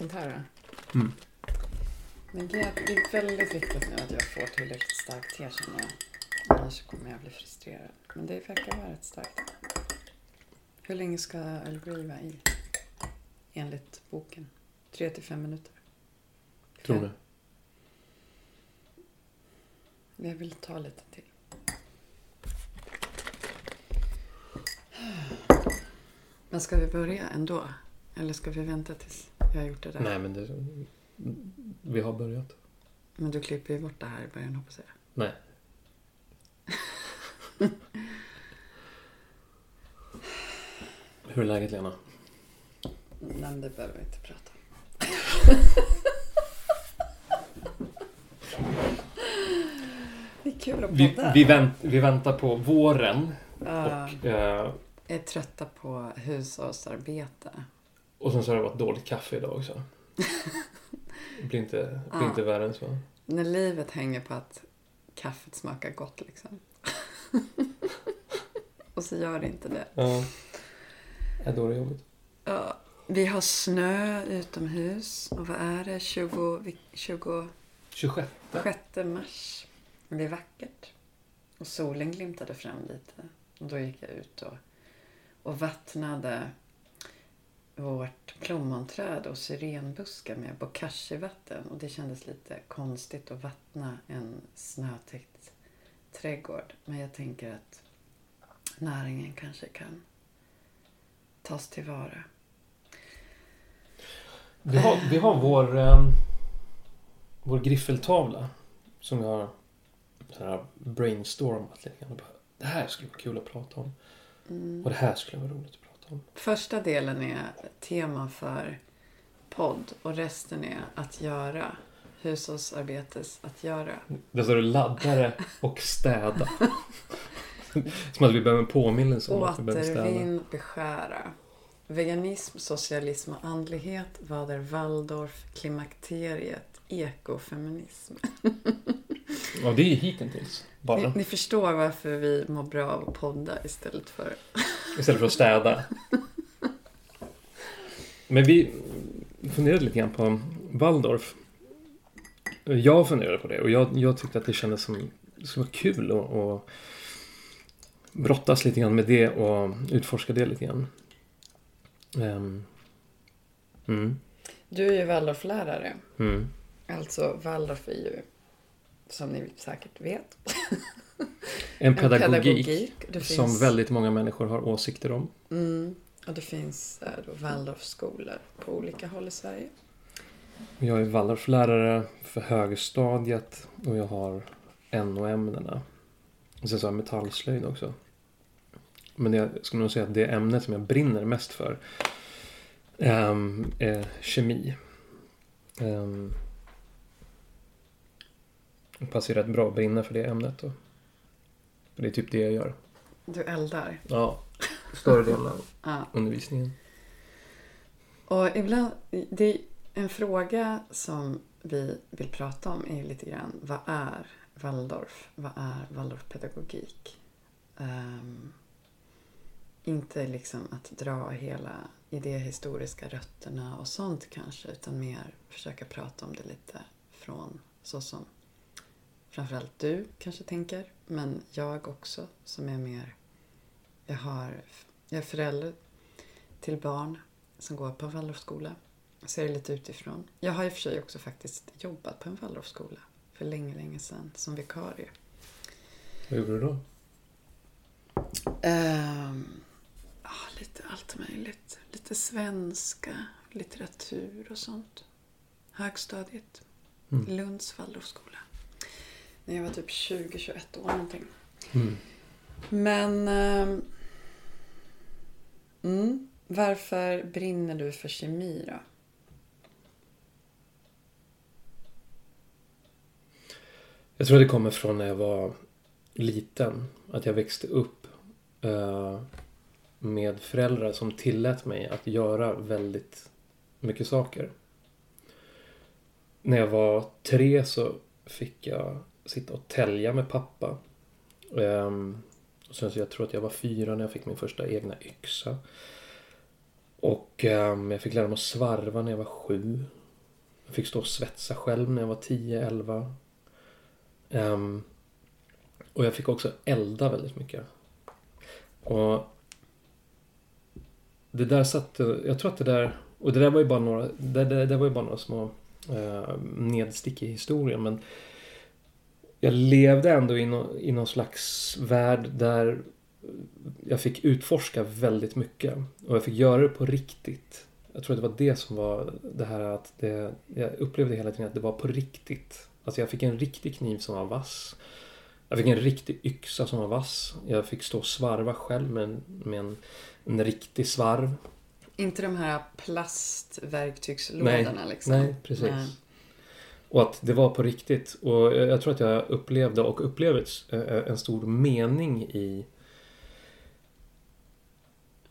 sånt här. Mm. Men det är, väldigt viktigt nu att jag får tillräckligt starkt te känner jag. Annars kommer jag bli frustrerad. Men det verkar vara rätt starkt. Hur länge ska Earl Grey vara i? Enligt boken. Tre till fem minuter. Tror du? Jag vill ta lite till. Men ska vi börja ändå? Eller ska vi vänta tills jag har gjort det där? Nej, men det, vi har börjat. Men du klipper ju bort det här i början hoppas jag. Nej. Hur är läget Lena? Nej, det behöver vi inte prata om. det är kul att Vi, podda. vi, vänt, vi väntar på våren Ja, och, jag är trötta på hushållsarbete. Och sen så har det varit dåligt kaffe idag också. Det blir inte, det blir Ja. inte värre än så. När livet hänger på att kaffet smakar gott liksom. Och så gör det inte det. Ja. Ja, då är det jobbigt. Ja, vi har snö utomhus. Och vad är det? 20, vi- 26 26. mars. Det är vackert. Och solen glimtade fram lite. Och då gick jag ut och, och vattnade vårt plommonträd och syrenbuskar med bokashi-vatten. Och det kändes lite konstigt att vattna en snötäckt trädgård. Men jag tänker att näringen kanske kan tas tillvara. Vi har, vi har vår, eh, vår griffeltavla som vi har så här brainstormat lite grann. Det här skulle vara kul att prata om. Mm. Och det här skulle vara roligt om. Första delen är tema för podd och resten är att göra. Hushållsarbetes att göra. Där står det laddare och städa. Som att vi behöver en påminnelse om att vi behöver städa. Återvinn, beskära. Veganism, socialism och andlighet. Vad är Waldorf, klimakteriet, ekofeminism. Ja, det är hittills bara. Ni, ni förstår varför vi mår bra av att podda istället för... Istället för att städa. Men vi funderade lite grann på Waldorf. Jag funderade på det och jag, jag tyckte att det kändes som som var kul att, att brottas lite grann med det och utforska det lite grann. Ehm, mm, Du är ju Waldorflärare. mm. Alltså Waldorf är ju, som ni säkert vet, En pedagogik, Det som finns- väldigt många människor har åsikter om. Mm. Och det finns då Waldorfskolor på olika håll i Sverige. Jag är Waldorflärare för högstadiet och jag har NO-ämnena. Och sen så har jag metallslöjd också. Men jag skulle nog säga att det ämnet som jag brinner mest för ehm, är kemi. Um, det passar ju rätt bra att brinna för det ämnet. Då. För det är typ det jag gör. Du eldar. Ja, större delen av Ja. undervisningen. Och ibland, det är en fråga som vi vill prata om är lite grann, vad är Waldorf? Vad är Waldorfpedagogik? Ehm, inte liksom att dra hela idéhistoriska rötterna och sånt kanske, utan mer försöka prata om det lite från så som framförallt du kanske tänker, men jag också som är mer, jag har, jag är förälder till barn som går på en Waldorfskola. Jag ser det lite utifrån. Jag har i och för sig också faktiskt jobbat på en Waldorfskola för länge, länge sedan som vikarie. Vad gjorde du då? Ehm, ja, lite allt möjligt. Lite svenska, litteratur och sånt. Högstadiet. Mm. Lunds Waldorfskola. När jag var typ 20-21 år någonting. Mm. Men... ehm, mm, varför brinner du för kemi då? Jag tror det kommer från när jag var liten. Att jag växte upp eh, med föräldrar som tillät mig att göra väldigt mycket saker. När jag var tre så fick jag sitta och tälja med pappa. Ehm, och sen så jag tror att jag var fyra när jag fick min första egna yxa. Och um, jag fick lära mig att svarva när jag var sju. Jag fick stå och svetsa själv när jag var tio, elva. Um, och jag fick också elda väldigt mycket. Och det där satte, jag tror att det där, och det där var ju bara några, det, det, det var ju bara några små eh, nedstick i historien men jag levde ändå i, no, i någon slags värld där jag fick utforska väldigt mycket. Och jag fick göra det på riktigt. Jag tror att det var det som var det här att det, jag upplevde hela tiden att det var på riktigt. Alltså jag fick en riktig kniv som var vass. Jag fick en riktig yxa som var vass. Jag fick stå och svarva själv med en, med en, en riktig svarv. Inte de här plastverktygslådorna nej, liksom? Nej, precis. Nej. Och att det var på riktigt. Och jag tror att jag upplevde och upplever eh, eh, en stor mening i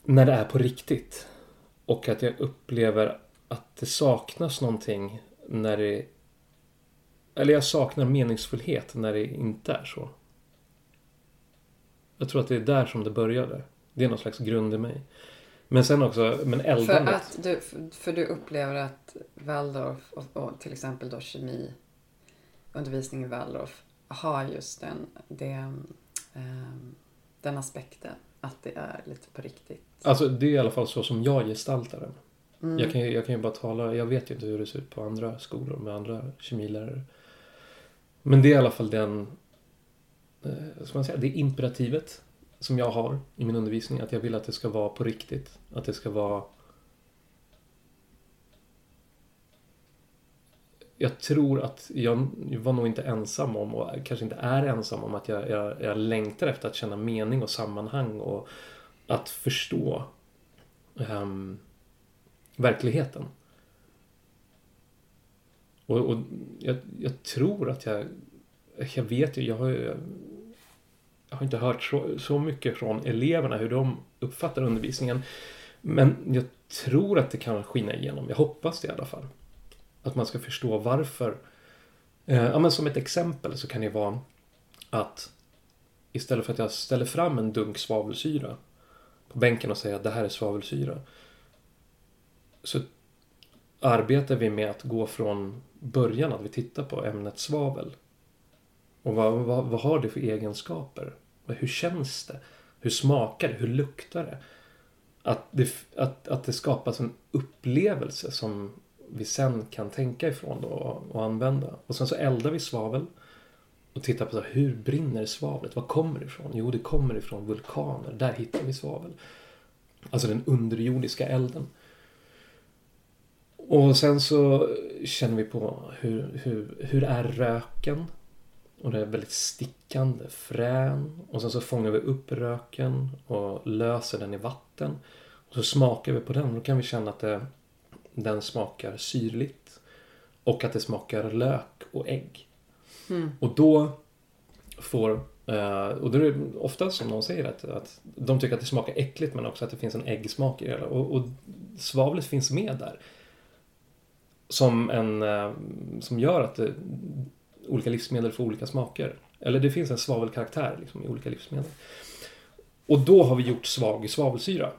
när det är på riktigt. Och att jag upplever att det saknas någonting när det... Eller jag saknar meningsfullhet när det inte är så. Jag tror att det är där som det började. Det är någon slags grund i mig. Men sen också, men eldandet. För, att du, för du upplever att Waldorf och, och till exempel då kemi undervisning i Waldorf har just den, det, um, den aspekten att det är lite på riktigt. Alltså det är i alla fall så som jag gestaltar den. Mm. Jag, kan, jag kan ju bara tala, jag vet ju inte hur det ser ut på andra skolor med andra kemilärare. Men det är i alla fall den, eh, ska man säga, det imperativet som jag har i min undervisning. Att jag vill att det ska vara på riktigt. Att det ska vara jag tror att jag var nog inte ensam om och kanske inte är ensam om att jag, jag, jag längtar efter att känna mening och sammanhang och att förstå um, verkligheten. Och, och jag, jag, tror att jag, jag vet ju, jag har, ju jag har inte hört så, så mycket från eleverna hur de uppfattar undervisningen. Men jag tror att det kan skina igenom. Jag hoppas det i alla fall. Att man ska förstå varför. Eh, ja, men som ett exempel så kan det vara att istället för att jag ställer fram en dunk svavelsyra på bänken och säger att det här är svavelsyra. Så arbetar vi med att gå från början, att vi tittar på ämnet svavel. Och vad, vad, vad har det för egenskaper? Hur känns det? Hur smakar det? Hur luktar det? Att det, att, att det skapas en upplevelse som vi sen kan tänka ifrån då och använda. Och sen så eldar vi svavel och tittar på så här, hur brinner svavlet? Var kommer det ifrån? Jo, det kommer ifrån vulkaner. Där hittar vi svavel. Alltså den underjordiska elden. Och sen så känner vi på hur, hur, hur är röken? Och det är väldigt stickande, frän. Och sen så fångar vi upp röken och löser den i vatten. Och så smakar vi på den. Då kan vi känna att det den smakar syrligt. Och att det smakar lök och ägg. Mm. Och då får eh, och då är det ofta som någon säger att, att de tycker att det smakar äckligt men också att det finns en äggsmak i det. Och, och svavlet finns med där. Som en eh, som gör att det, olika livsmedel får olika smaker. Eller det finns en svavelkaraktär liksom, i olika livsmedel. Och då har vi gjort svag svavelsyra.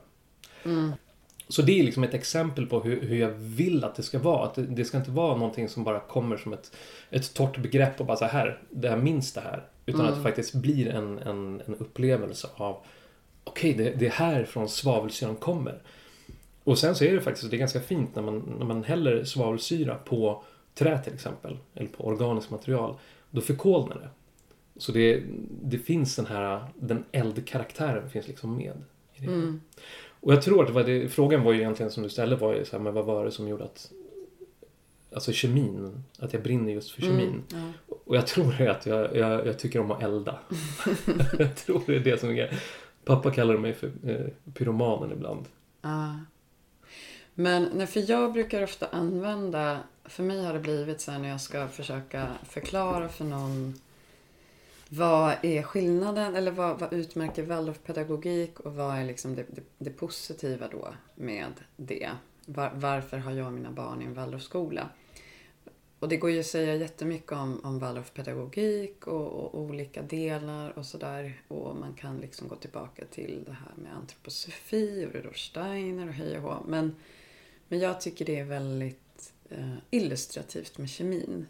Mm. Så det är liksom ett exempel på hur, hur jag vill att det ska vara. Att det, det, ska inte vara någonting som bara kommer som ett, ett torrt begrepp och bara så här, det här minns det här. Utan mm. att det faktiskt blir en, en, en upplevelse av okej, okay, det, det är härifrån svavelsyran kommer. Och sen så är det faktiskt, det är ganska fint när man, när man häller svavelsyra på trä till exempel, eller på organiskt material, då förkolnar det. Så det, det finns den här, den eldkaraktären finns liksom med. I det. Mm. Och jag tror att det var det, frågan var ju egentligen som du ställde var ju så här, men vad var det som gjorde att Alltså kemin, att jag brinner just för kemin. Mm, ja. Och jag tror att jag, jag, jag, tycker om att elda. jag tror det är det som är Pappa kallar mig för eh, pyromanen ibland. Ah. Men nej, för jag brukar ofta använda, för mig har det blivit så här när jag ska försöka förklara för någon vad är skillnaden eller vad, vad utmärker Waldorfpedagogik och vad är liksom det, det, det positiva då med det? Var, varför har jag mina barn i en Waldorfskola? och det går ju att säga jättemycket om, om Waldorfpedagogik och, och olika delar och sådär. Och man kan liksom gå tillbaka till det här med antroposofi och Rudolf Steiner och hej och hå. Men, men jag tycker det är väldigt illustrativt med kemin.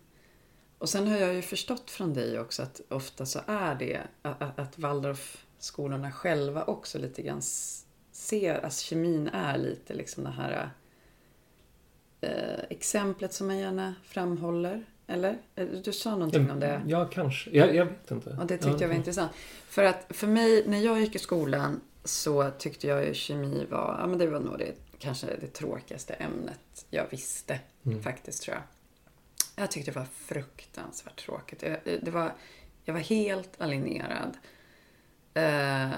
Och sen har jag ju förstått från dig också att ofta så är det att, att Waldorfskolorna själva också lite grann ser att kemin är lite liksom det här eh, exemplet som man gärna framhåller. Eller? Eh, du sa någonting om det? Ja, kanske. Jag, jag vet inte. Och det tyckte ja, jag var intressant. För att för mig, när jag gick i skolan så tyckte jag ju kemi var, ja men det var nog det, kanske det tråkigaste ämnet jag visste. Mm. Faktiskt tror jag. Jag tyckte det var fruktansvärt tråkigt. Det var, jag var helt alienerad. Eh,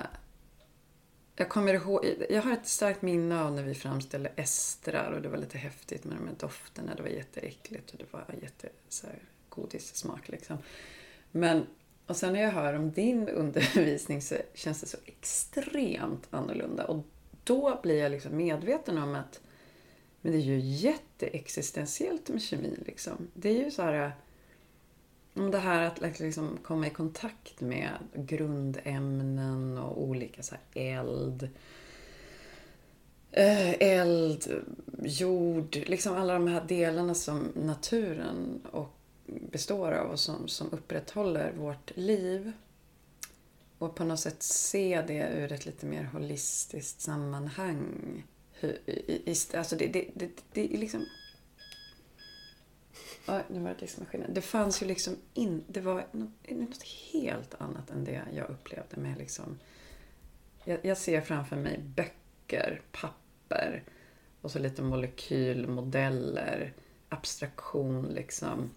jag kommer ihåg, jag har ett starkt minne av när vi framställde estrar och det var lite häftigt med de här dofterna. Det var jätteäckligt och det var jätte så här, godissmak liksom. Men, och sen när jag hör om din undervisning så känns det så extremt annorlunda. Och då blir jag liksom medveten om att men det är ju jätteexistentiellt med kemi liksom. Det är ju så här om det här att liksom komma i kontakt med grundämnen och olika så eld. Eh, eld, jord, liksom alla de här delarna som naturen och består av och som, som upprätthåller vårt liv. Och på något sätt se det ur ett lite mer holistiskt sammanhang. Alltså det, det, det, det är liksom Ja, nu var det diskmaskinen. Det fanns ju liksom in, det var något, något helt annat än det jag upplevde med liksom jag, jag, ser framför mig böcker, papper och så lite molekylmodeller, abstraktion liksom.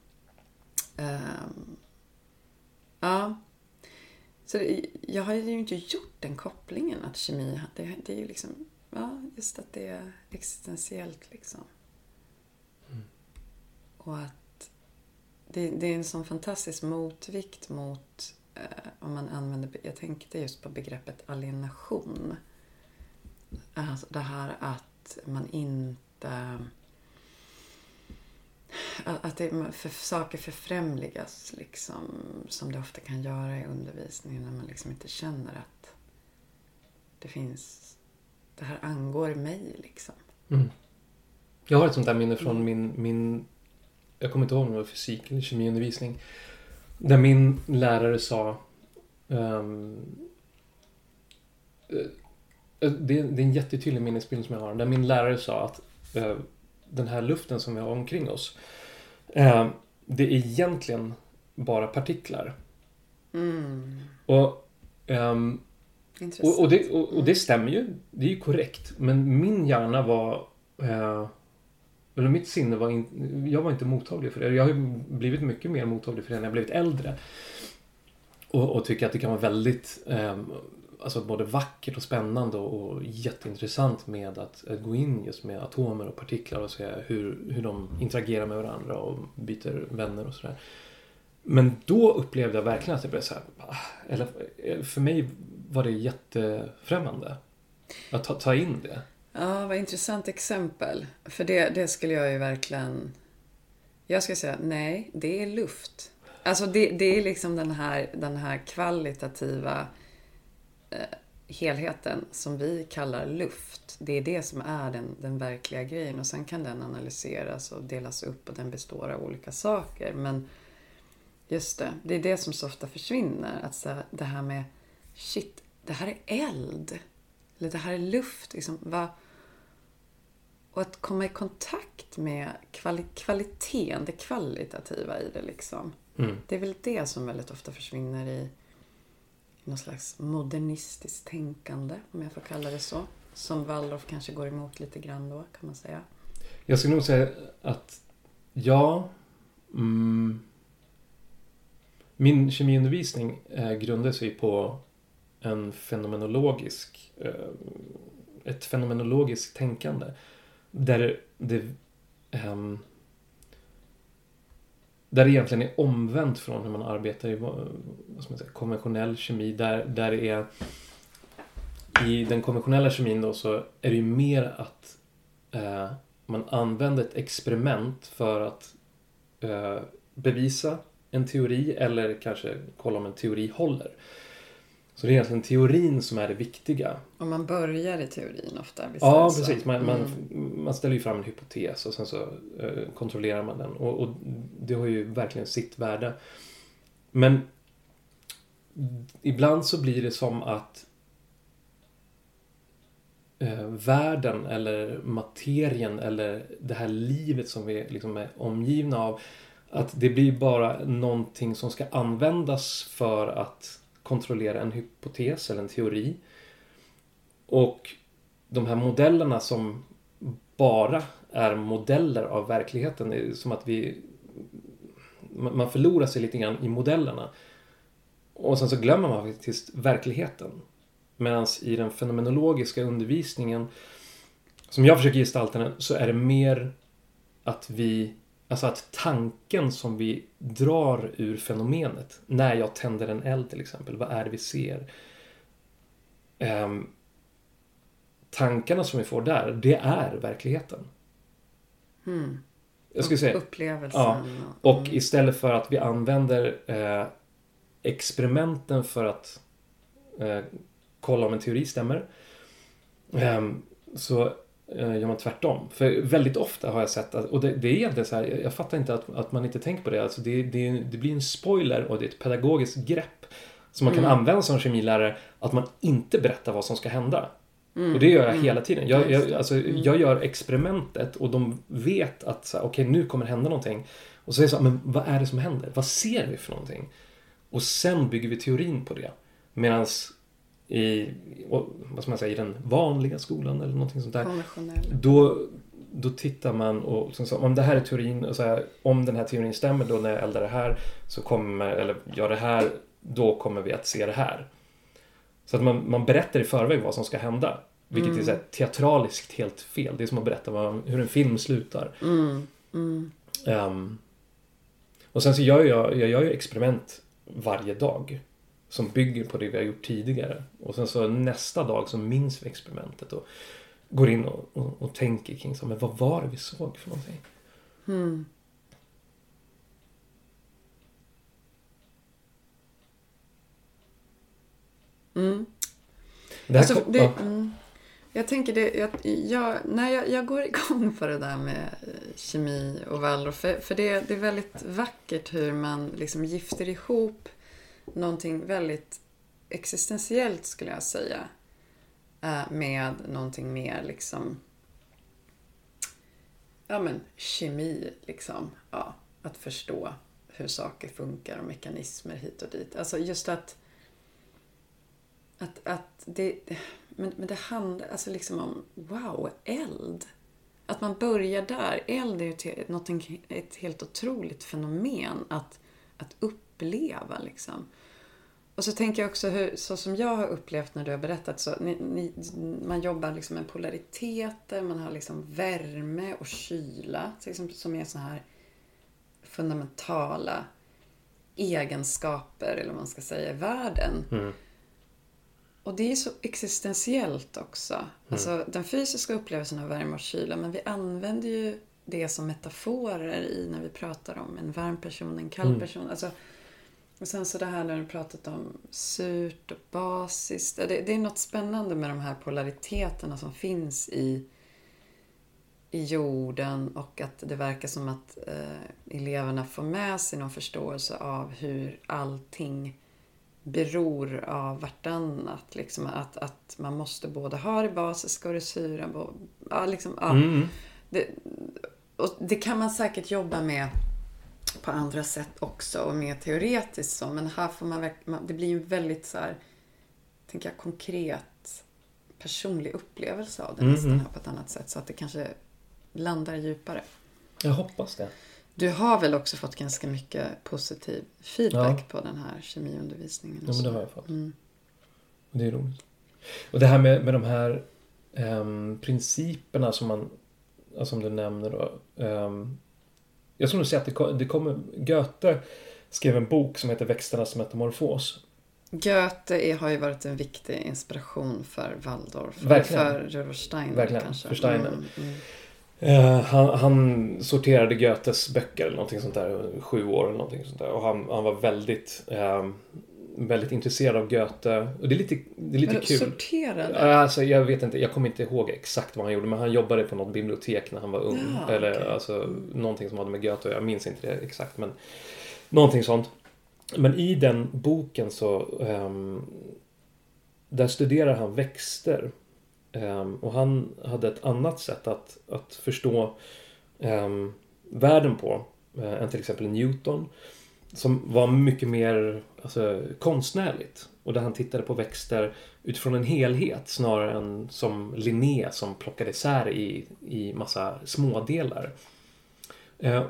Um, ja. Så det, jag har ju inte gjort den kopplingen att kemi, det, det är ju liksom, just att det är existentiellt liksom. Och att det, det, är en sån fantastisk motvikt mot, eh, om man använder, jag tänkte just på begreppet alienation. Alltså det här att man inte att det, för, saker förfrämligas, liksom, som det ofta kan göra i undervisningen när man liksom inte känner att det finns, det här angår mig. Liksom. Mm. Jag har ett sånt där minne från min, min jag kommer inte ihåg om det var fysik eller kemiundervisning. Där min lärare sa um, det, det, är en jättetydlig minnesbild som jag har. Där min lärare sa att uh, den här luften som vi har omkring oss. Uh, det är egentligen bara partiklar. Mm. Och, um, och, och, det, och, och, det stämmer ju. Det är ju korrekt. Men min hjärna var Eh, eller mitt sinne var in, Jag var inte mottaglig för det. Jag har ju blivit mycket mer mottaglig för det när jag blivit äldre. Och, och tycker att det kan vara väldigt... Eh, alltså både vackert och spännande och, och jätteintressant med att, att, gå in just med atomer och partiklar och se hur, hur de interagerar med varandra och byter vänner och sådär. Men då upplevde jag verkligen att det blev så här, ah", eller eh, för mig var det jättefrämmande. Att ta, ta in det. Ja, vad intressant exempel. För det, det skulle jag ju verkligen... Jag skulle säga nej, det är luft. Alltså det, det är liksom den här, den här kvalitativa eh, helheten som vi kallar luft. Det är det som är den, den verkliga grejen och sen kan den analyseras och delas upp och den består av olika saker. Men just det, det är det som så ofta försvinner. Att så, det här med shit, det här är eld. Eller det här är luft. Liksom, och att komma i kontakt med kvali kvaliteten, det kvalitativa i det liksom. Mm. Det är väl det som väldigt ofta försvinner i någon slags modernistiskt tänkande, om jag får kalla det så. Som Waldorf kanske går emot lite grann då, kan man säga. Jag skulle nog säga att ja. Mm, min kemiundervisning eh, grundar sig på en fenomenologisk, eh, ett fenomenologiskt tänkande. Där det... Ehm, där det egentligen är omvänt från hur man arbetar i vad ska man säga, konventionell kemi. Där, där det är... I den konventionella kemin då så är det ju mer att eh, man använder ett experiment för att eh, bevisa en teori eller kanske kolla om en teori håller. Så det är egentligen teorin som är det viktiga. Och man börjar i teorin ofta. Ja, är det så? precis. Man, man, Mm. man ställer ju fram en hypotes och sen så eh, kontrollerar man den. Och, och det har ju verkligen sitt värde. Men ibland så blir det som att eh, världen eller materien eller det här livet som vi liksom är omgivna av att det blir bara någonting som ska användas för att kontrollera en hypotes eller en teori. Och de här modellerna som bara är modeller av verkligheten. Det är som att vi... man förlorar sig lite grann i modellerna. Och sen så glömmer man faktiskt verkligheten. Medan i den fenomenologiska undervisningen som jag försöker gestalta den så är det mer att vi Alltså att tanken som vi drar ur fenomenet. När jag tänder en eld till exempel. Vad är det vi ser? Ehm, tankarna som vi får där, det är verkligheten. Mm. Jag skulle säga. Upplevelsen. Ja, och- mm. istället för att vi använder eh, experimenten för att eh, kolla om en teori stämmer. ehm, så eh, gör man tvärtom. För väldigt ofta har jag sett att, och det, det är egentligen så här, jag, jag fattar inte att, att man inte tänker på det. Alltså det, det, det blir en spoiler och det är ett pedagogiskt grepp som man kan Mm. använda som kemilärare. Att man inte berättar vad som ska hända. Mm. Och det gör jag Mm. hela tiden. Jag, jag, alltså, Mm. jag gör experimentet och de vet att okej, nu kommer hända någonting. Och så är det så men vad är det som händer? Vad ser vi för någonting? Och sen bygger vi teorin på det. Medan i, vad ska man säga, i den vanliga skolan eller någonting sånt där. Då, då tittar man och så, så, om det här är teorin, och så här, om den här teorin stämmer då när jag eldar det här så kommer, eller gör det här, då kommer vi att se det här. Så att man, man berättar i förväg vad som ska hända. Vilket Mm. är så här, teatraliskt helt fel. Det är som att berätta vad, hur en film slutar. Mm. Mm. Ehm, och sen så gör jag, jag gör ju experiment varje dag. Som bygger på det vi har gjort tidigare. Och sen så nästa dag så minns vi experimentet och går in och, och, och tänker kring så, men vad var det vi såg för någonting? Mm. Mm. Det Alltså, kom, det, ja, mm, jag tänker det, jag, jag, när jag, jag går igång på det där med eh, kemi och Waldorf, för, för det, det är väldigt vackert hur man liksom gifter ihop någonting väldigt existentiellt skulle jag säga eh, med någonting mer liksom ja men kemi liksom. Ja, att förstå hur saker funkar och mekanismer hit och dit. Alltså just att att, att det, men, men det handlar alltså liksom om, wow, eld. Att man börjar där. Eld är ju ett helt otroligt fenomen att, att uppleva. Liksom. Och så tänker jag också hur, så som jag har upplevt när du har berättat, så ni, ni, man jobbar liksom med polariteter, man har liksom värme och kyla, till exempel, som är så här fundamentala egenskaper, eller vad man ska säga, i världen. mm, Och det är så existentiellt också. Mm. Alltså den fysiska upplevelsen av värme och kyla, men vi använder ju det som metaforer i när vi pratar om en varm person, en kall Mm. person. Alltså, och sen så det här när du pratat om surt och basiskt. Det, det är något spännande med de här polariteterna som finns i, i jorden och att det verkar som att eh, eleverna får med sig någon förståelse av hur allting beror av vartannat. Liksom att, att man måste både ha det basiska och det syra. bo- Ja, liksom, ja. mm, Det, och det kan man säkert jobba med på andra sätt också och mer teoretiskt så. Men här får man, verk- man det blir ju väldigt så här, tänker jag, konkret personlig upplevelse av det Mm, nästan här på ett annat sätt. Så att det kanske landar djupare. jag hoppas det. Du har väl också fått ganska mycket positiv feedback Ja. på den här kemiundervisningen? Ja, men det har jag fått. Mm. Och det är roligt. Och det här med, med de här ehm, principerna som man, som du nämner då. ehm, jag skulle nog säga att det, ko- det kommer, Goethe skrev en bok som heter Växternas metamorfos. Goethe är, har ju varit en viktig inspiration för Waldorf. Verkligen. För Rudolf Steiner Verkligen, kanske. för Steiner. Mm, mm. Eh, han, han, sorterade Goethes böcker eller någonting sånt där, sju år eller någonting sånt där. Och han, han var väldigt, eh, väldigt intresserad av Goethe. Och det är lite, det är lite kul. Sorterade? Alltså, jag vet inte, jag kommer inte ihåg exakt vad han gjorde. Men han jobbade på något bibliotek när han var ung. Ja, eller okej. alltså någonting som hade med Goethe Jag minns inte det exakt men någonting sånt. Men i den boken så ehm, där studerar han växter. Ehm, och han hade ett annat sätt att, att förstå ehm, världen på eh, än till exempel Newton. Som var mycket mer alltså, konstnärligt. Och där han tittade på växter utifrån en helhet snarare än som Linné som plockade isär i, i massa smådelar. Eh,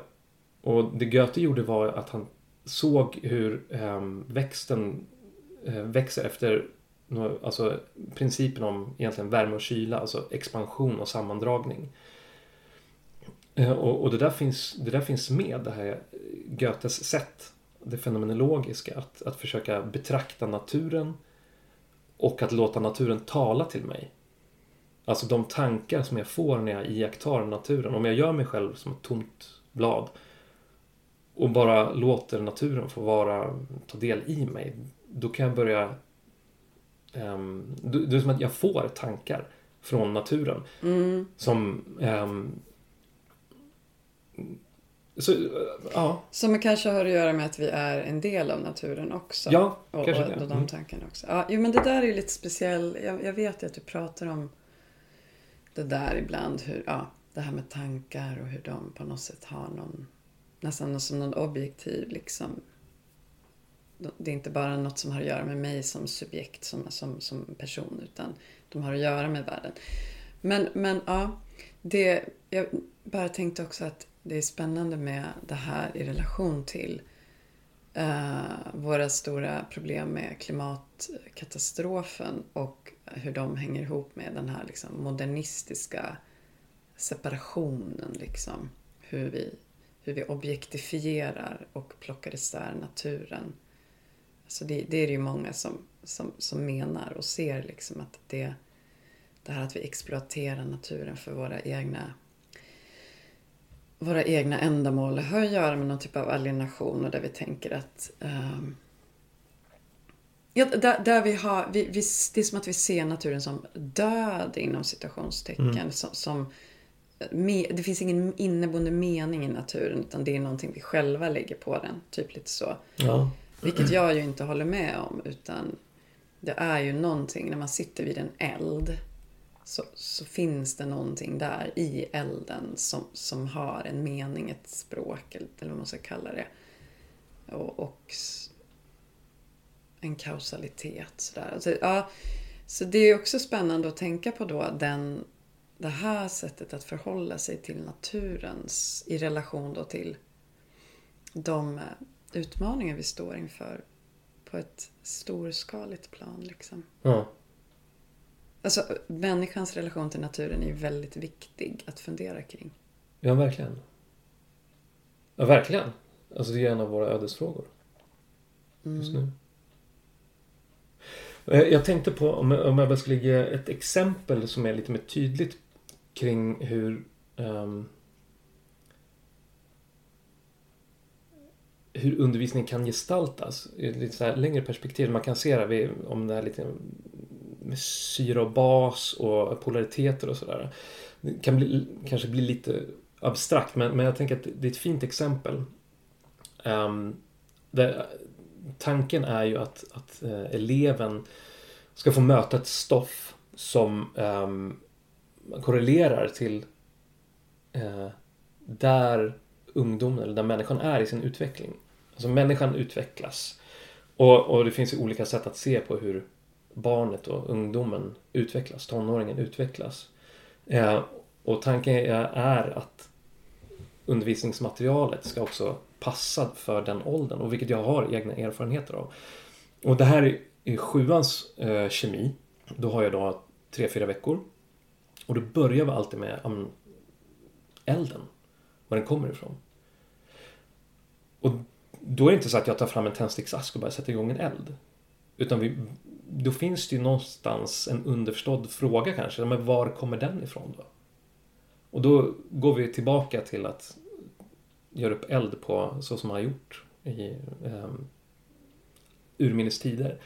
och det Goethe gjorde var att han såg hur eh, växten eh, växer efter alltså, principen om egentligen värme och kyla, alltså expansion och sammandragning. Eh, och, och det, där finns, det där finns med, det här Goethes sätt, det fenomenologiska, att, att försöka betrakta naturen och att låta naturen tala till mig. Alltså de tankar som jag får när jag iakttar naturen. Om jag gör mig själv som ett tomt blad och bara låter naturen få vara, ta del i mig. Då kan jag börja... Um, det är som att jag får tankar från naturen. Mm. Som... ehm, så, eh, ja. Som kanske har att göra med att vi är en del av naturen också. Ja, och, kanske och, det. och de Mm. tankarna också. Ja, jo, men det där är ju lite speciellt. Jag, jag vet ju att du pratar om det där ibland. Hur, ja, det här med tankar och hur de på något sätt har någon, nästan som någon objektiv liksom. Det är inte bara något som har att göra med mig som subjekt, som, som, som person, utan de har att göra med världen. Men, men ja, det, jag bara tänkte också att det är spännande med det här i relation till eh, våra stora problem med klimatkatastrofen och hur de hänger ihop med den här liksom, modernistiska separationen. Liksom. Hur, vi, hur vi objektifierar och plockar isär naturen. Alltså det, det är det ju många som, som, som menar och ser liksom att det, det här att vi exploaterar naturen för våra egna våra egna ändamål har att göra med någon typ av alienation och där vi tänker att ehm, ja, där, där vi har, vi, vi, det är som att vi ser naturen som död inom citationstecken. Mm. Som, som, me, det finns ingen inneboende mening i naturen utan det är någonting vi själva lägger på den. Typ lite så. Ja. Vilket jag ju inte håller med om utan det är ju någonting när man sitter vid en eld så, så finns det någonting där i elden som, som har en mening, ett språk eller, vad man ska kalla det. Och, och en kausalitet sådär. Alltså, ja, så det är också spännande att tänka på då den, det här sättet att förhålla sig till naturens i relation då till de eh, utmaningar vi står inför på ett storskaligt plan. Liksom. ja. Alltså, människans relation till naturen är ju väldigt viktig att fundera kring. Ja, verkligen. Ja, verkligen. Alltså det är en av våra ödesfrågor just Mm. nu. Eh, Jag tänkte på om jag, om jag bara skulle ge ett exempel som är lite mer tydligt kring hur ehm, hur undervisning kan gestaltas i ett lite så här längre perspektiv. Man kan se det om det här lite med syra och bas och polariteter och sådär. Det kan bli, kanske bli lite abstrakt men, men jag tänker att det är ett fint exempel. Ehm, um, där, tanken är ju att, att uh, eleven ska få möta ett stoff som um, korrelerar till uh, där ungdomen eller där människan är i sin utveckling. Alltså människan utvecklas. Och, och det finns ju olika sätt att se på hur barnet och ungdomen utvecklas, tonåringen utvecklas. Eh, och tanken är, att undervisningsmaterialet ska också passa för den åldern och vilket jag har egna erfarenheter av. Och det här är sjuans eh, kemi. Då har jag då tre, fyra veckor. Och då börjar vi alltid med um, elden. Var den kommer ifrån. Och då är det inte så att jag tar fram en tändsticksask och bara sätter igång en eld. Utan vi, då finns det ju någonstans en underförstådd fråga kanske. Men var kommer den ifrån då? Och då går vi tillbaka till att göra upp eld på så som man har gjort i eh, urminnes tider.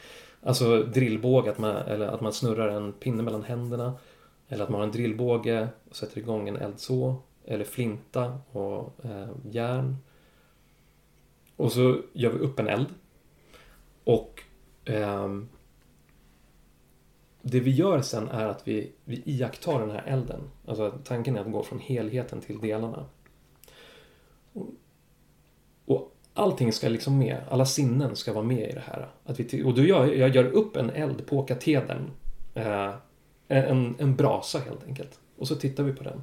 Alltså drillbåge, att man, eller att man snurrar en pinne mellan händerna. Eller att man har en drillbåge och sätter igång en eld så. Eller flinta och eh, järn. Och så gör vi upp en eld. Och eh, det vi gör sen är att vi, vi iakttar den här elden. Alltså tanken är att gå från helheten till delarna. Och, och allting ska liksom med. Alla sinnen ska vara med i det här. Att vi, och då gör jag gör upp en eld på katedern. Eh, en, en brasa helt enkelt. Och så tittar vi på den.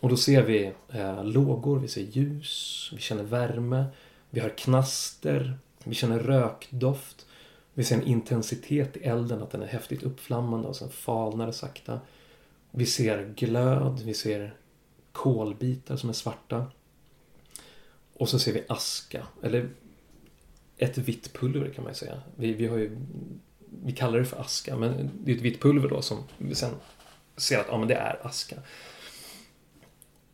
Och då ser vi eh, lågor, vi ser ljus, vi känner värme, vi har knaster, vi känner rökdoft. Vi ser en intensitet i elden, att den är häftigt uppflammande och sen falnar det sakta. Vi ser glöd, vi ser kolbitar som är svarta. Och så ser vi aska, eller ett vitt pulver kan man ju säga. Vi, vi, har ju, vi kallar det för aska, men det är ett vitt pulver då som vi sen ser att ja, men det är aska.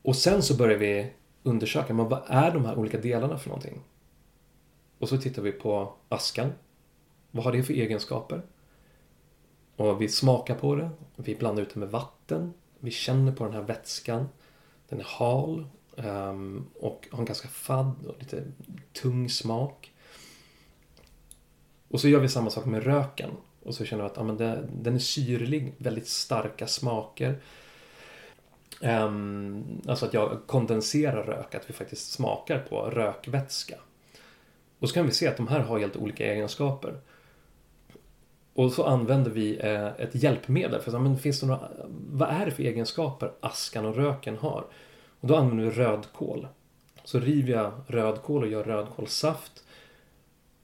Och sen så börjar vi undersöka, men vad är de här olika delarna för någonting? Och så tittar vi på askan. Vad har det för egenskaper? Och vi smakar på det, vi blandar ut det med vatten, vi känner på den här vätskan. Den är hal um, och har en ganska fadd och lite tung smak. Och så gör vi samma sak med röken. Och så känner vi att ja, men det, den är syrlig, väldigt starka smaker. Um, alltså att jag kondenserar rök, att vi faktiskt smakar på rökvätska. Och så kan vi se att de här har helt olika egenskaper. Och så använder vi eh, ett hjälpmedel. För men finns det några, vad är det för egenskaper askan och röken har? Och då använder vi rödkål. Så river jag rödkål och gör rödkålssaft.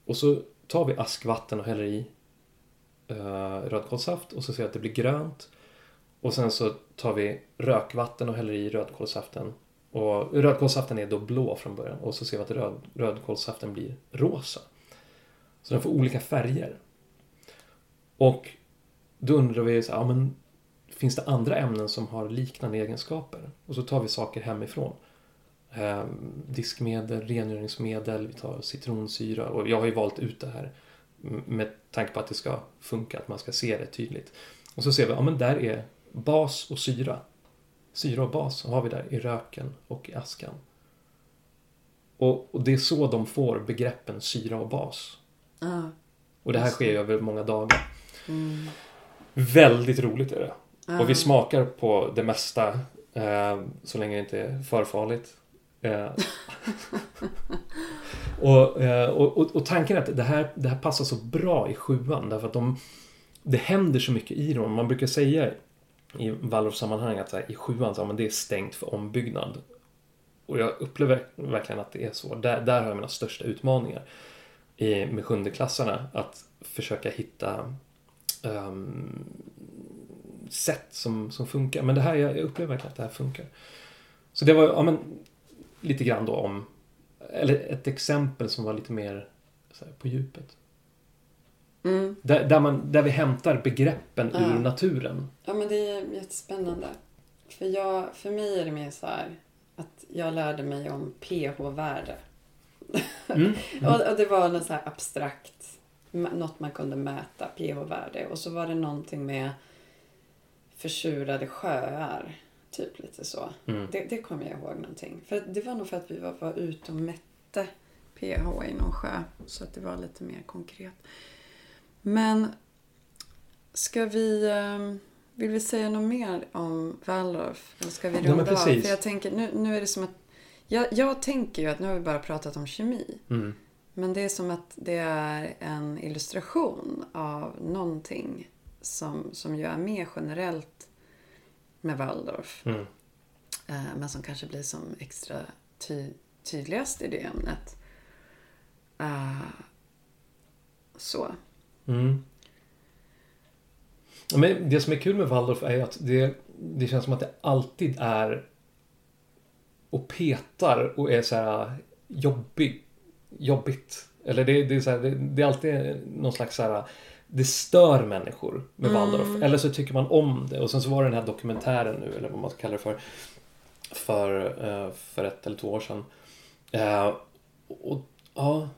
Och så tar vi askvatten och häller i uh, rödkålssaft och så ser jag att det blir grönt. Och sen så tar vi rökvatten och häller i rödkålsaften. Och rödkålsaften är då blå från början och så ser vi att röd, rödkålsaften blir rosa. Så den får olika färger. Och då undrar vi så här, ja, men finns det andra ämnen som har liknande egenskaper? Och så tar vi saker hemifrån. Eh, diskmedel, rengöringsmedel, vi tar citronsyra och jag har ju valt ut det här med tanke på att det ska funka, att man ska se det tydligt. Och så ser vi, ja men där är bas och syra. Syra och bas har vi där i röken och i askan. Och, och det är så de får begreppen syra och bas. Ah, och det här sker ju över många dagar. Mm. Väldigt roligt är det. ah. Och vi smakar på det mesta eh, så länge det inte är för farligt. Eh, och, eh, och, och, och, tanken är att det här, det här passar så bra i sjuan därför att de, det händer så mycket i dem. Man brukar säga i Waldorf-sammanhang att här, i sjuan så, men det är stängt för ombyggnad. Och jag upplever verkligen att det är så. Där, där har jag mina största utmaningar i, med sjundeklassarna. Att försöka hitta um, sätt som, som funkar. Men det här, jag, upplever verkligen att det här funkar. Så det var ja, men, lite grann då om, eller ett exempel som var lite mer här, på djupet. Mm. Där, där, man, där vi hämtar begreppen Ja. ur naturen. Ja, men det är jättespännande. För, jag, för mig är det mer så här att jag lärde mig om pH-värde. Mm. Och, och det var något så här abstrakt, något man kunde mäta, pH-värde. Och så var det någonting med försurade sjöar, typ lite så. Mm. Det, det kommer jag ihåg någonting. För det var nog för att vi var, var ute och mätte pH i någon sjö. Så att det var lite mer konkret. Men ska vi... eh, Vill vi säga något mer om Waldorf? Eller ska vi Ja, runda av? precis. För jag tänker, nu, nu är det som att... Jag, jag tänker ju att nu har vi bara pratat om kemi. Mm. Men det är som att det är en illustration av någonting som, som ju är mer generellt med Waldorf. Mm. Eh, men som kanske blir som extra ty tydligast i det ämnet. Eh, så. Mm. Men det som är kul med Waldorf är att det, det känns som att det alltid är och petar och är så här jobbig, jobbigt. Eller det, det, är så här, det, det är alltid någon slags så här, det stör människor med Mm. Waldorf. Eller så tycker man om det. Och sen så var det den här dokumentären nu, eller vad man ska kalla det för. För, eh, för ett eller två år sedan. Eh, och ja.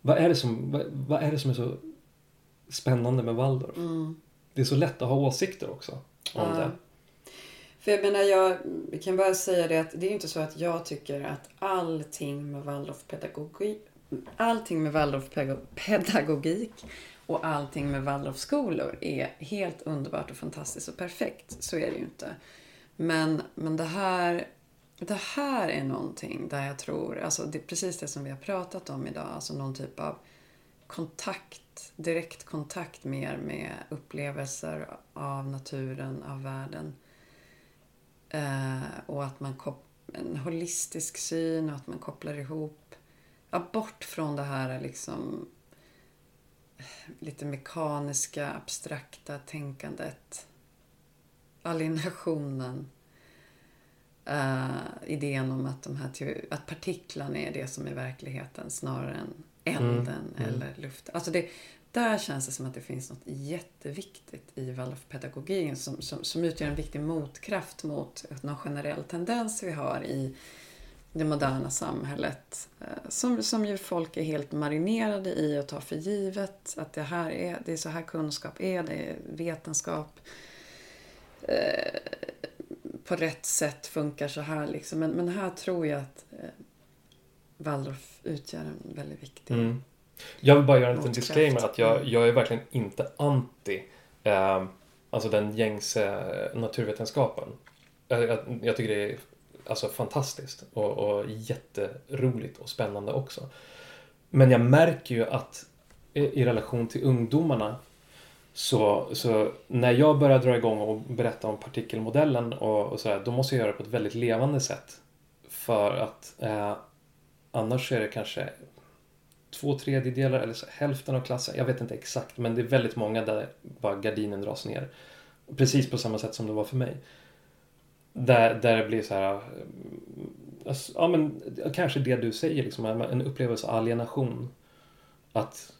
Vad är, det som, vad, vad är det som är så spännande med Waldorf? Mm. Det är så lätt att ha åsikter också om Ja. det. För jag menar, jag kan bara säga det att det är inte så att jag tycker att allting med Waldorfpedagogik Allting med Waldorfpedagogik och allting med Waldorfskolor är helt underbart och fantastiskt och perfekt. Så är det ju inte. Men, men det här det här är någonting där jag tror, alltså det är precis det som vi har pratat om idag, alltså någon typ av kontakt, direkt kontakt mer med upplevelser av naturen, av världen. Eh, och att man kop- en holistisk syn och att man kopplar ihop, ja, bort från det här liksom lite mekaniska, abstrakta tänkandet. Alienationen. Eh, idén om att, de här att partiklarna är det som är verkligheten snarare än elden Mm, mm. eller luften. Alltså det, där känns det som att det finns något jätteviktigt i Waldorfpedagogiken som, som, som utgör en viktig motkraft mot någon generell tendens vi har i det moderna samhället. Eh, som, som ju folk är helt marinerade i och tar för givet. Att det här är, det är så här kunskap är, det är vetenskap. Eh, på rätt sätt funkar så här liksom. Men, men här tror jag att eh, Waldorf utgör en väldigt viktig Mm. Jag vill bara göra en liten disclaimer att jag, Mm. jag är verkligen inte anti eh, alltså den gängse naturvetenskapen. Jag, jag, jag tycker det är alltså fantastiskt och, och jätteroligt och spännande också. Men jag märker ju att i, i relation till ungdomarna så, så när jag börjar dra igång och berätta om partikelmodellen och, och sådär, då måste jag göra det på ett väldigt levande sätt. För att eh, annars är det kanske två tredjedelar eller så, hälften av klassen. Jag vet inte exakt, men det är väldigt många där bara gardinen dras ner. Precis på samma sätt som det var för mig. Där, där det blir så här... mm, alltså, Ja, men kanske det du säger, liksom, en upplevelse av alienation. Att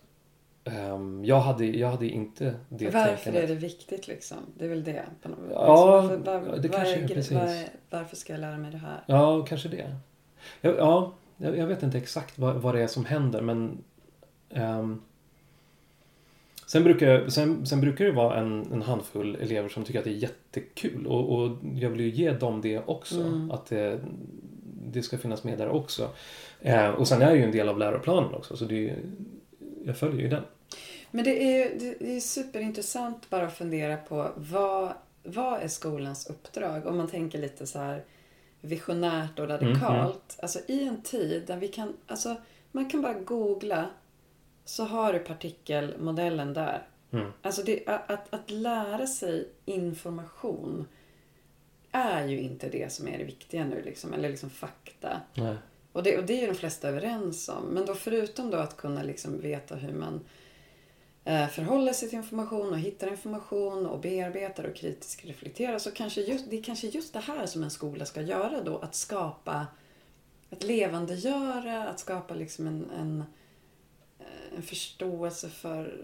ehm, jag, hade, jag hade inte det Varför tänkandet. är det viktigt liksom? Det är väl det. På något, Ja, varför, var, det var kanske är precis. var varför ska jag lära mig det här? Ja, kanske det. Ja, ja jag, jag vet inte exakt vad, vad det är som händer, men... ehm, sen, brukar, sen, sen brukar det vara en, en handfull elever som tycker att det är jättekul och, och jag vill ju ge dem det också. Mm. Att det, det ska finnas med där också. Eh, och sen är det ju en del av läroplanen också, så det jag följer ju den. Men det är ju det det är superintressant bara att fundera på vad, vad är skolans uppdrag? Om man tänker lite så här visionärt och radikalt. Alltså i en tid där vi kan, alltså man kan bara googla så har du partikelmodellen där. Mm. Alltså det, att, att lära sig information är ju inte det som är det viktiga nu liksom, eller liksom fakta. Nej. Och det, och det är ju de flesta överens om. Men då förutom då att kunna liksom veta hur man förhåller sig till information och hittar information och bearbetar och kritiskt reflekterar så kanske just, det är kanske just det här som en skola ska göra då. Att skapa, att levandegöra, att skapa liksom en, en, eh, en förståelse för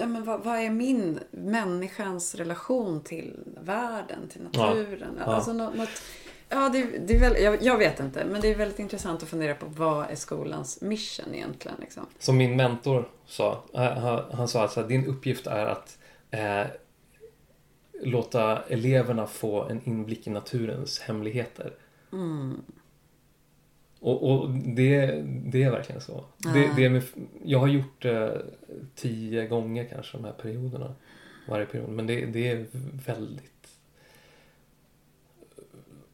Ja, men vad, vad är min, människans relation till världen, till Ja. naturen? Ja. Alltså något, något, ja, det, det är väl, jag, jag vet inte, men det är väldigt intressant att fundera på vad är skolans mission egentligen? Liksom. Som min mentor sa. eh, Han, han sa att så här, din uppgift är att eh, låta eleverna få en inblick i naturens hemligheter. Mm. Och, och det, det är verkligen så. Det, Ja. det är med, jag har gjort det tio gånger kanske de här perioderna. Varje period. Men det, det är väldigt...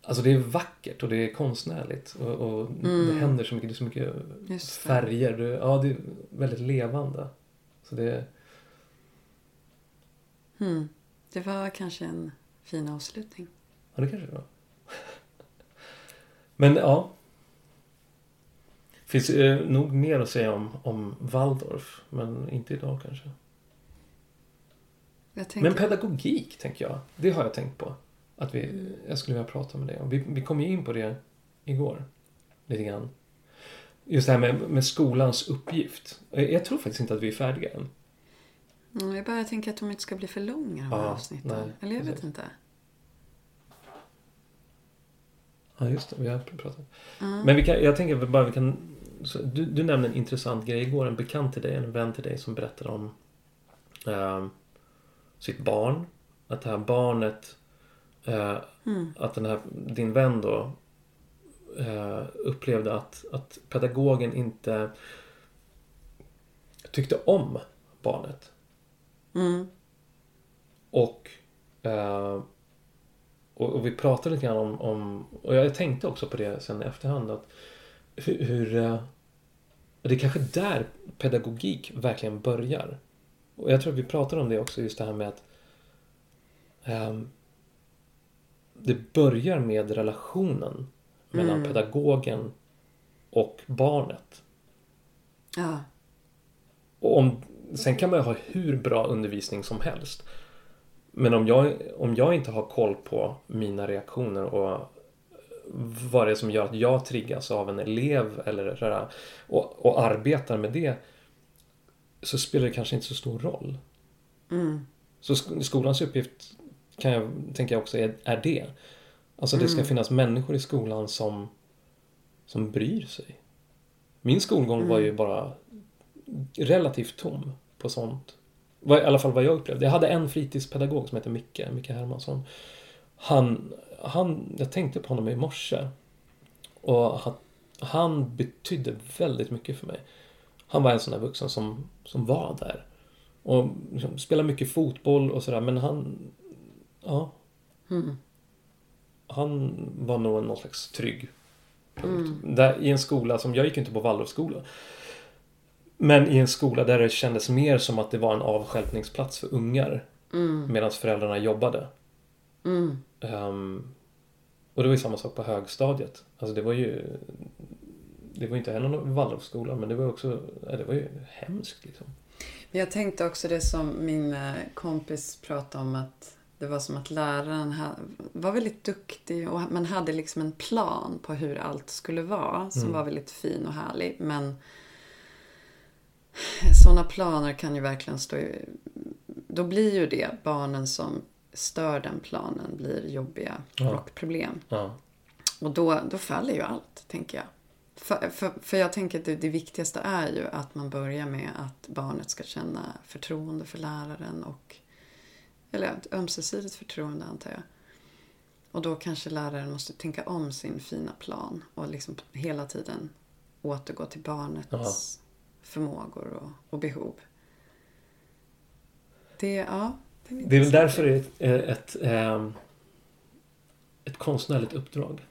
Alltså det är vackert och det är konstnärligt. Och, och det Mm. händer så mycket. Det är så mycket Just det. färger. Det, ja, det är väldigt levande. Så det... Mm. Det var kanske en fin avslutning. Ja, det kanske det var. Men ja. Finns eh, nog mer att säga om, om Waldorf. Men inte idag kanske. Tänker, Men pedagogik, tänker jag. Det har jag tänkt på. Att vi, jag skulle vilja prata med dig om. Vi, vi kom ju in på det igår. Lite grann. just det här med, med skolans uppgift. Jag, tror faktiskt inte att vi är färdiga än. Mm, jag bara tänker att de inte ska bli för långa de här Ja, avsnitten. nej, Eller jag vet precis. inte. Ja, just det. Vi har pratat. Mm. Men vi kan, jag tänker bara vi kan... Du, du nämnde en intressant grej igår. En bekant till dig, en vän till dig som berättade om eh, sitt barn. Att det här barnet... Eh, Mm. att den här, din vän då eh, upplevde att, att pedagogen inte tyckte om barnet. Mm. Och, eh, och, och vi pratade lite grann om, om, och jag tänkte också på det sen i efterhand, att hur, hur det är kanske där pedagogik verkligen börjar. Och jag tror att vi pratade om det också, just det här med att ehm, det börjar med relationen mellan Mm. pedagogen och barnet. Ja. Och om, sen kan man ju ha hur bra undervisning som helst. Men om jag, om jag inte har koll på mina reaktioner och vad det är som gör att jag triggas av en elev eller sådär, och, och arbetar med det så spelar det kanske inte så stor roll. Mm. Så sk- skolans uppgift kan jag tänka också är, är det. Alltså det ska Mm. finnas människor i skolan som, som bryr sig. Min skolgång var ju Mm. bara relativt tom på sånt. I alla fall vad jag upplevde. Jag hade en fritidspedagog som heter Micke, Micke Hermansson. Han, han, jag tänkte på honom i morse. Och han, han betydde väldigt mycket för mig. Han var en sån där vuxen som, som var där. Och liksom, spelade mycket fotboll och sådär. Men han, ja, Mm. han var nog någon slags trygg punkt. Mm. Där, I en skola som, jag gick inte på Waldorfskola. Men i en skola där det kändes mer som att det var en avstjälpningsplats för ungar. Mm. Medan föräldrarna jobbade. Mm. Ehm, och det var ju samma sak på högstadiet. Alltså det var ju... Det var inte heller någon Waldorfskola men det var också... Det var ju hemskt liksom. Jag tänkte också det som min eh, kompis pratade om att det var som att läraren var väldigt duktig och man hade liksom en plan på hur allt skulle vara som Mm. var väldigt fin och härlig. Men sådana planer kan ju verkligen stå i... Då blir ju det barnen som stör den planen blir jobbiga Ja. och problem. Ja. Och då, då faller ju allt, tänker jag. För, för, för jag tänker att det, det viktigaste är ju att man börjar med att barnet ska känna förtroende för läraren och eller ett ömsesidigt förtroende antar jag. Och då kanske läraren måste tänka om sin fina plan och liksom hela tiden återgå till barnets Ja. förmågor och, och behov. Det, ja, det, Det är väl därför det är ett, ett, ehm, ett konstnärligt uppdrag.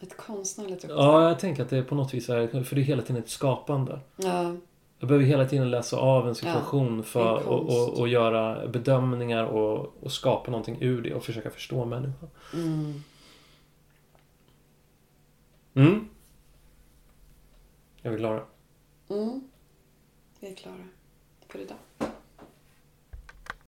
Ett konstnärligt uppdrag. Ja, jag tänker att det på något vis är, för det är hela tiden ett skapande. Ja, Jag behöver hela tiden läsa av en situation Ja, för är och, och, och göra bedömningar och, och skapa någonting ur det och försöka förstå människan. mm. Mm. Jag vill klara. Mm. Vi är klara för idag.